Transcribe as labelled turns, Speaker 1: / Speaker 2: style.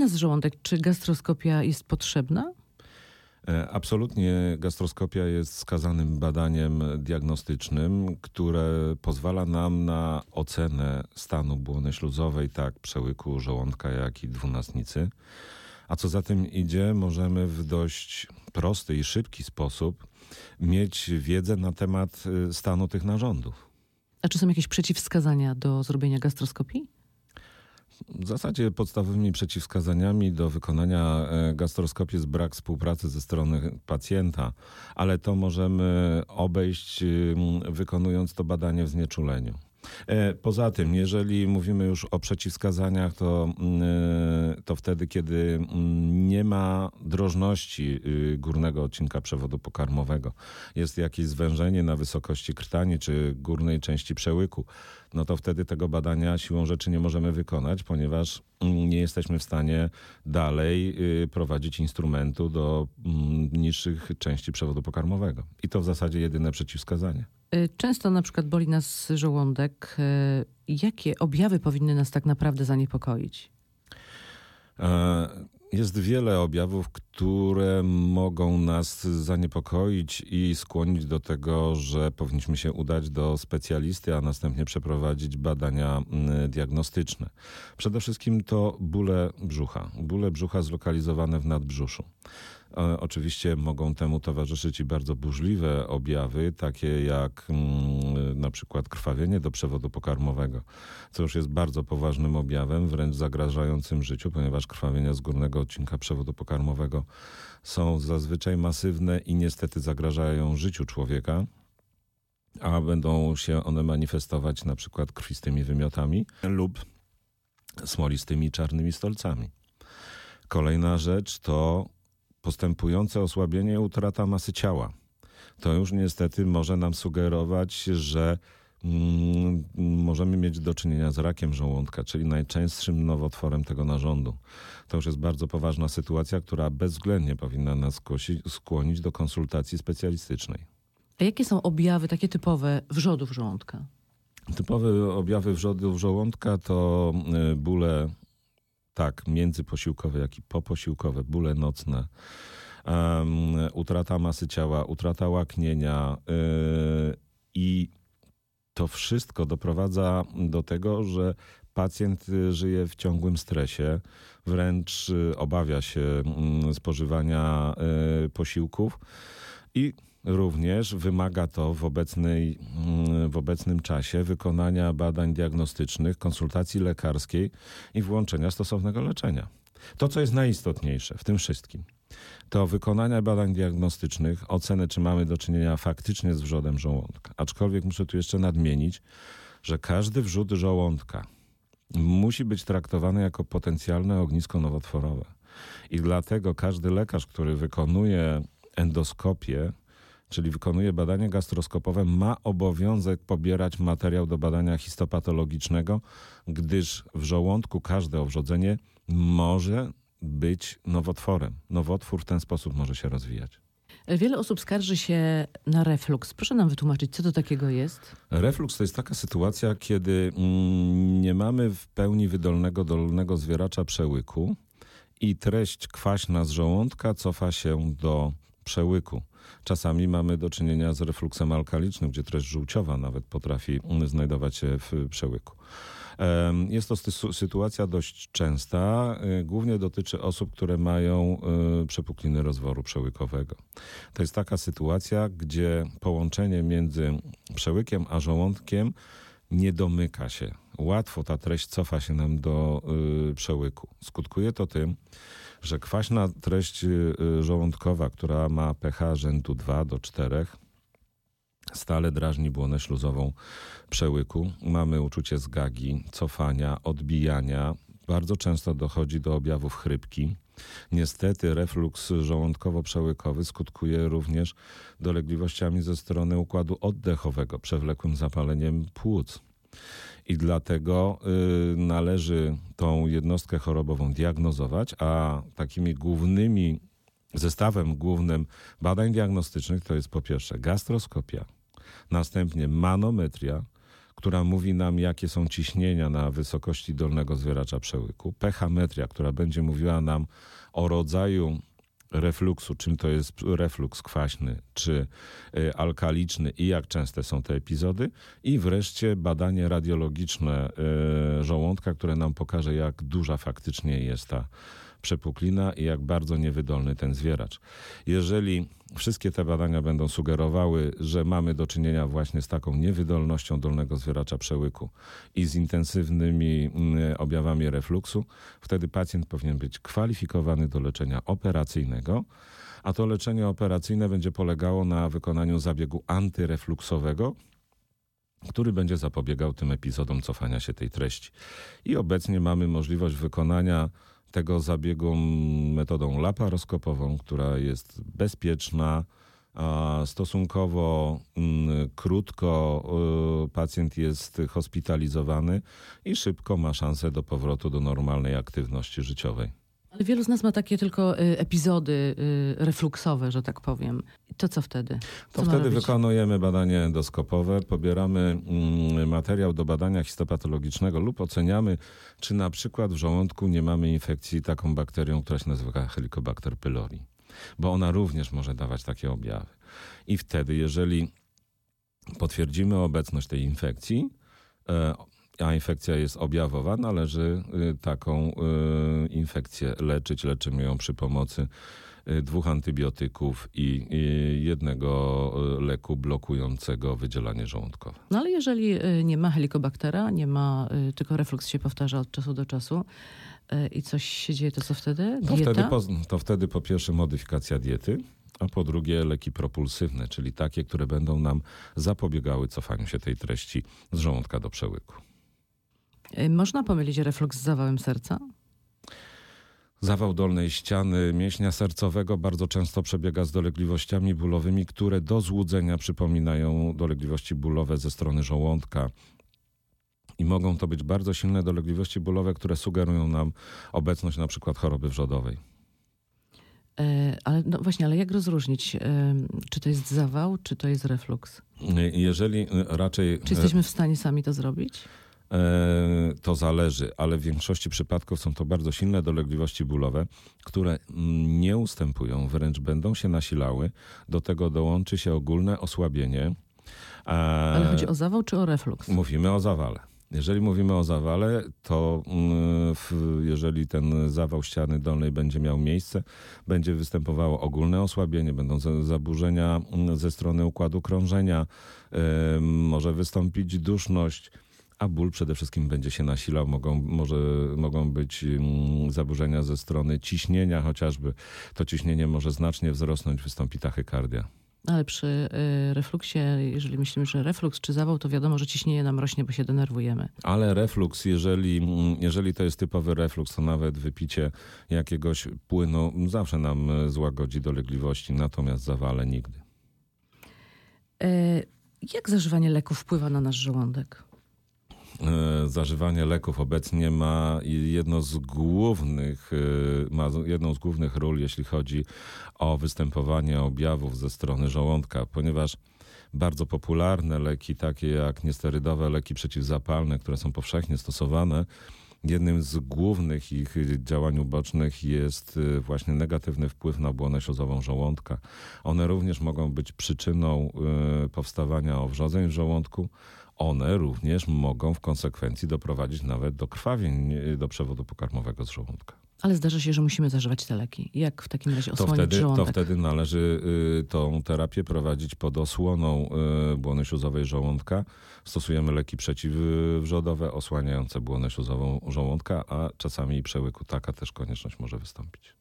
Speaker 1: nas żołądek. Czy gastroskopia jest potrzebna?
Speaker 2: E, absolutnie gastroskopia jest skazanym badaniem diagnostycznym, które pozwala nam na ocenę stanu błony śluzowej, tak przełyku żołądka, jak i dwunastnicy. A co za tym idzie, możemy w dość prosty i szybki sposób mieć wiedzę na temat y, stanu tych narządów.
Speaker 1: A czy są jakieś przeciwwskazania do zrobienia gastroskopii?
Speaker 2: W zasadzie podstawowymi przeciwwskazaniami do wykonania e, gastroskopii jest brak współpracy ze strony pacjenta, ale to możemy obejść wykonując to badanie w znieczuleniu. E, poza tym, jeżeli mówimy już o przeciwwskazaniach, to, mm, e, to wtedy, kiedy mm, nie ma drożności y, górnego odcinka przewodu pokarmowego, jest jakieś zwężenie na wysokości krtani czy górnej części przełyku, no to wtedy tego badania siłą rzeczy nie możemy wykonać, ponieważ mm, nie jesteśmy w stanie dalej y, prowadzić instrumentu do niższych części przewodu pokarmowego. I to w zasadzie jedyne przeciwwskazanie.
Speaker 1: Y, często na przykład boli nas żołądek. Y, jakie objawy powinny nas tak naprawdę zaniepokoić?
Speaker 2: E, jest wiele objawów, które mogą nas zaniepokoić i skłonić do tego, że powinniśmy się udać do specjalisty, a następnie przeprowadzić badania diagnostyczne. Przede wszystkim to bóle brzucha. Bóle brzucha zlokalizowane w nadbrzuszu. E, oczywiście mogą temu towarzyszyć i bardzo burzliwe objawy, takie jak mm, na przykład krwawienie do przewodu pokarmowego, co już jest bardzo poważnym objawem, wręcz zagrażającym życiu, ponieważ krwawienia z górnego odcinka przewodu pokarmowego są zazwyczaj masywne i niestety zagrażają życiu człowieka a będą się one manifestować na przykład krwistymi wymiotami lub smolistymi czarnymi stolcami. Kolejna rzecz to postępujące osłabienie utrata masy ciała. To już niestety może nam sugerować, że mm, możemy mieć do czynienia z rakiem żołądka, czyli najczęstszym nowotworem tego narządu. To już jest bardzo poważna sytuacja, która bezwzględnie powinna nas skłonić do konsultacji specjalistycznej.
Speaker 1: A jakie są objawy takie typowe wrzodów żołądka?
Speaker 2: Typowe objawy wrzodów żołądka to y, bóle tak, międzyposiłkowe, jak i poposiłkowe, bóle nocne, um, utrata masy ciała, utrata łaknienia yy, i to wszystko doprowadza do tego, że pacjent żyje w ciągłym stresie, wręcz y, obawia się mm, spożywania y, posiłków i Również wymaga to w, obecnej, w obecnym czasie wykonania badań diagnostycznych, konsultacji lekarskiej i włączenia stosownego leczenia. To, co jest najistotniejsze w tym wszystkim, to wykonania badań diagnostycznych, oceny, czy mamy do czynienia faktycznie z wrzodem żołądka. Aczkolwiek muszę tu jeszcze nadmienić, że każdy wrzód żołądka musi być traktowany jako potencjalne ognisko nowotworowe. I dlatego każdy lekarz, który wykonuje endoskopię, czyli wykonuje badanie gastroskopowe, ma obowiązek pobierać materiał do badania histopatologicznego, gdyż w żołądku każde owrzodzenie może być nowotworem. Nowotwór w ten sposób może się rozwijać.
Speaker 1: Wiele osób skarży się na refluks. Proszę nam wytłumaczyć, co to takiego jest?
Speaker 2: Refluks to jest taka sytuacja, kiedy mm, nie mamy w pełni wydolnego dolnego zwieracza przełyku i treść kwaśna z żołądka cofa się do przełyku. Czasami mamy do czynienia z refluksem alkalicznym, gdzie treść żółciowa nawet potrafi znajdować się w przełyku. Jest to sytuacja dość częsta. Y, głównie dotyczy osób, które mają y, przepukliny rozworu przełykowego. To jest taka sytuacja, gdzie połączenie między przełykiem a żołądkiem nie domyka się. Łatwo ta treść cofa się nam do y, przełyku. Skutkuje to tym, że kwaśna treść y, y, żołądkowa, która ma pH rzędu 2 do 4, stale drażni błonę śluzową przełyku. Mamy uczucie zgagi, cofania, odbijania. Bardzo często dochodzi do objawów chrypki. Niestety refluks żołądkowo-przełykowy skutkuje również dolegliwościami ze strony układu oddechowego, przewlekłym zapaleniem płuc. I dlatego y, należy tą jednostkę chorobową diagnozować, a takimi głównymi zestawem głównym badań diagnostycznych to jest po pierwsze gastroskopia, następnie manometria, która mówi nam, jakie są ciśnienia na wysokości dolnego zwieracza przełyku, pechametria, która będzie mówiła nam o rodzaju refluksu, czym to jest refluks kwaśny czy y, alkaliczny i jak częste są te epizody. I wreszcie badanie radiologiczne y, żołądka, które nam pokaże jak duża faktycznie jest ta przepuklina i jak bardzo niewydolny ten zwieracz. Jeżeli wszystkie te badania będą sugerowały, że mamy do czynienia właśnie z taką niewydolnością dolnego zwieracza przełyku i z intensywnymi mm, objawami refluksu, wtedy pacjent powinien być kwalifikowany do leczenia operacyjnego a to leczenie operacyjne będzie polegało na wykonaniu zabiegu antyrefluksowego, który będzie zapobiegał tym epizodom cofania się tej treści. I obecnie mamy możliwość wykonania tego zabiegu metodą laparoskopową, która jest bezpieczna, stosunkowo mm, krótko y, pacjent jest hospitalizowany i szybko ma szansę do powrotu do normalnej aktywności życiowej.
Speaker 1: Ale wielu z nas ma takie tylko y, epizody y, refluksowe, że tak powiem. To co wtedy?
Speaker 2: Co to wtedy wykonujemy badanie endoskopowe, pobieramy mm, materiał do badania histopatologicznego lub oceniamy, czy na przykład w żołądku nie mamy infekcji taką bakterią, która się nazywa Helicobacter pylori. Bo ona również może dawać takie objawy. I wtedy, jeżeli potwierdzimy obecność tej infekcji, e, a infekcja jest objawowa, należy y, taką y, infekcję leczyć. Leczymy ją przy pomocy y, dwóch antybiotyków i jednego leku blokującego wydzielanie żołądkowe.
Speaker 1: No ale jeżeli nie ma helikobaktera, nie ma, tylko refluks się powtarza od czasu do czasu i coś się dzieje, to co wtedy?
Speaker 2: To wtedy, po, to wtedy po pierwsze modyfikacja diety, a po drugie leki propulsywne, czyli takie, które będą nam zapobiegały cofaniu się tej treści z żołądka do przełyku.
Speaker 1: Y, można pomylić refluks z zawałem serca?
Speaker 2: Zawał dolnej ściany mięśnia sercowego bardzo często przebiega z dolegliwościami bólowymi, które do złudzenia przypominają dolegliwości bólowe ze strony żołądka. I mogą to być bardzo silne dolegliwości bólowe, które sugerują nam obecność na przykład choroby wrzodowej.
Speaker 1: E, ale no właśnie, ale jak rozróżnić, e, czy to jest zawał, czy to jest refluks?
Speaker 2: Jeżeli raczej.
Speaker 1: Czy jesteśmy w stanie sami to zrobić?
Speaker 2: E, to zależy, ale w większości przypadków są to bardzo silne dolegliwości bólowe, które nie ustępują, wręcz będą się nasilały. Do tego dołączy się ogólne osłabienie.
Speaker 1: E, ale chodzi o zawał czy o refluks?
Speaker 2: Mówimy o zawale. Jeżeli mówimy o zawale, to mm, jeżeli ten zawał ściany dolnej będzie miał miejsce, będzie występowało ogólne osłabienie, będą zaburzenia mm, ze strony układu krążenia, może wystąpić duszność a ból przede wszystkim będzie się nasilał. Mogą, może, mogą być mm, zaburzenia ze strony ciśnienia chociażby. To ciśnienie może znacznie wzrosnąć, wystąpi tachykardia.
Speaker 1: Ale przy y, refluksie, jeżeli myślimy, że refluks czy zawał, to wiadomo, że ciśnienie nam rośnie, bo się denerwujemy.
Speaker 2: Ale refluks, jeżeli, mm, jeżeli to jest typowy refluks, to nawet wypicie jakiegoś płynu zawsze nam e, złagodzi dolegliwości, natomiast zawale nigdy.
Speaker 1: E, jak zażywanie leków wpływa na nasz żołądek?
Speaker 2: E, zażywanie leków obecnie ma jedno z głównych, e, ma jedną z głównych ról, jeśli chodzi o występowanie objawów ze strony żołądka, ponieważ bardzo popularne leki, takie jak niesterydowe leki przeciwzapalne, które są powszechnie stosowane, jednym z głównych ich działań ubocznych jest e, właśnie negatywny wpływ na błonę śluzową żołądka. One również mogą być przyczyną powstawania owrzodzeń w żołądku, one również mogą w konsekwencji doprowadzić nawet do krwawień do przewodu pokarmowego z żołądka.
Speaker 1: Ale zdarza się, że musimy zażywać te leki. Jak w takim razie osłonić
Speaker 2: to wtedy,
Speaker 1: żołądek?
Speaker 2: To wtedy należy y, tą terapię prowadzić pod osłoną y, błony śluzowej żołądka. Stosujemy leki przeciwwrzodowe osłaniające błonę śluzową żołądka, a czasami i przełyku. Taka też konieczność może wystąpić.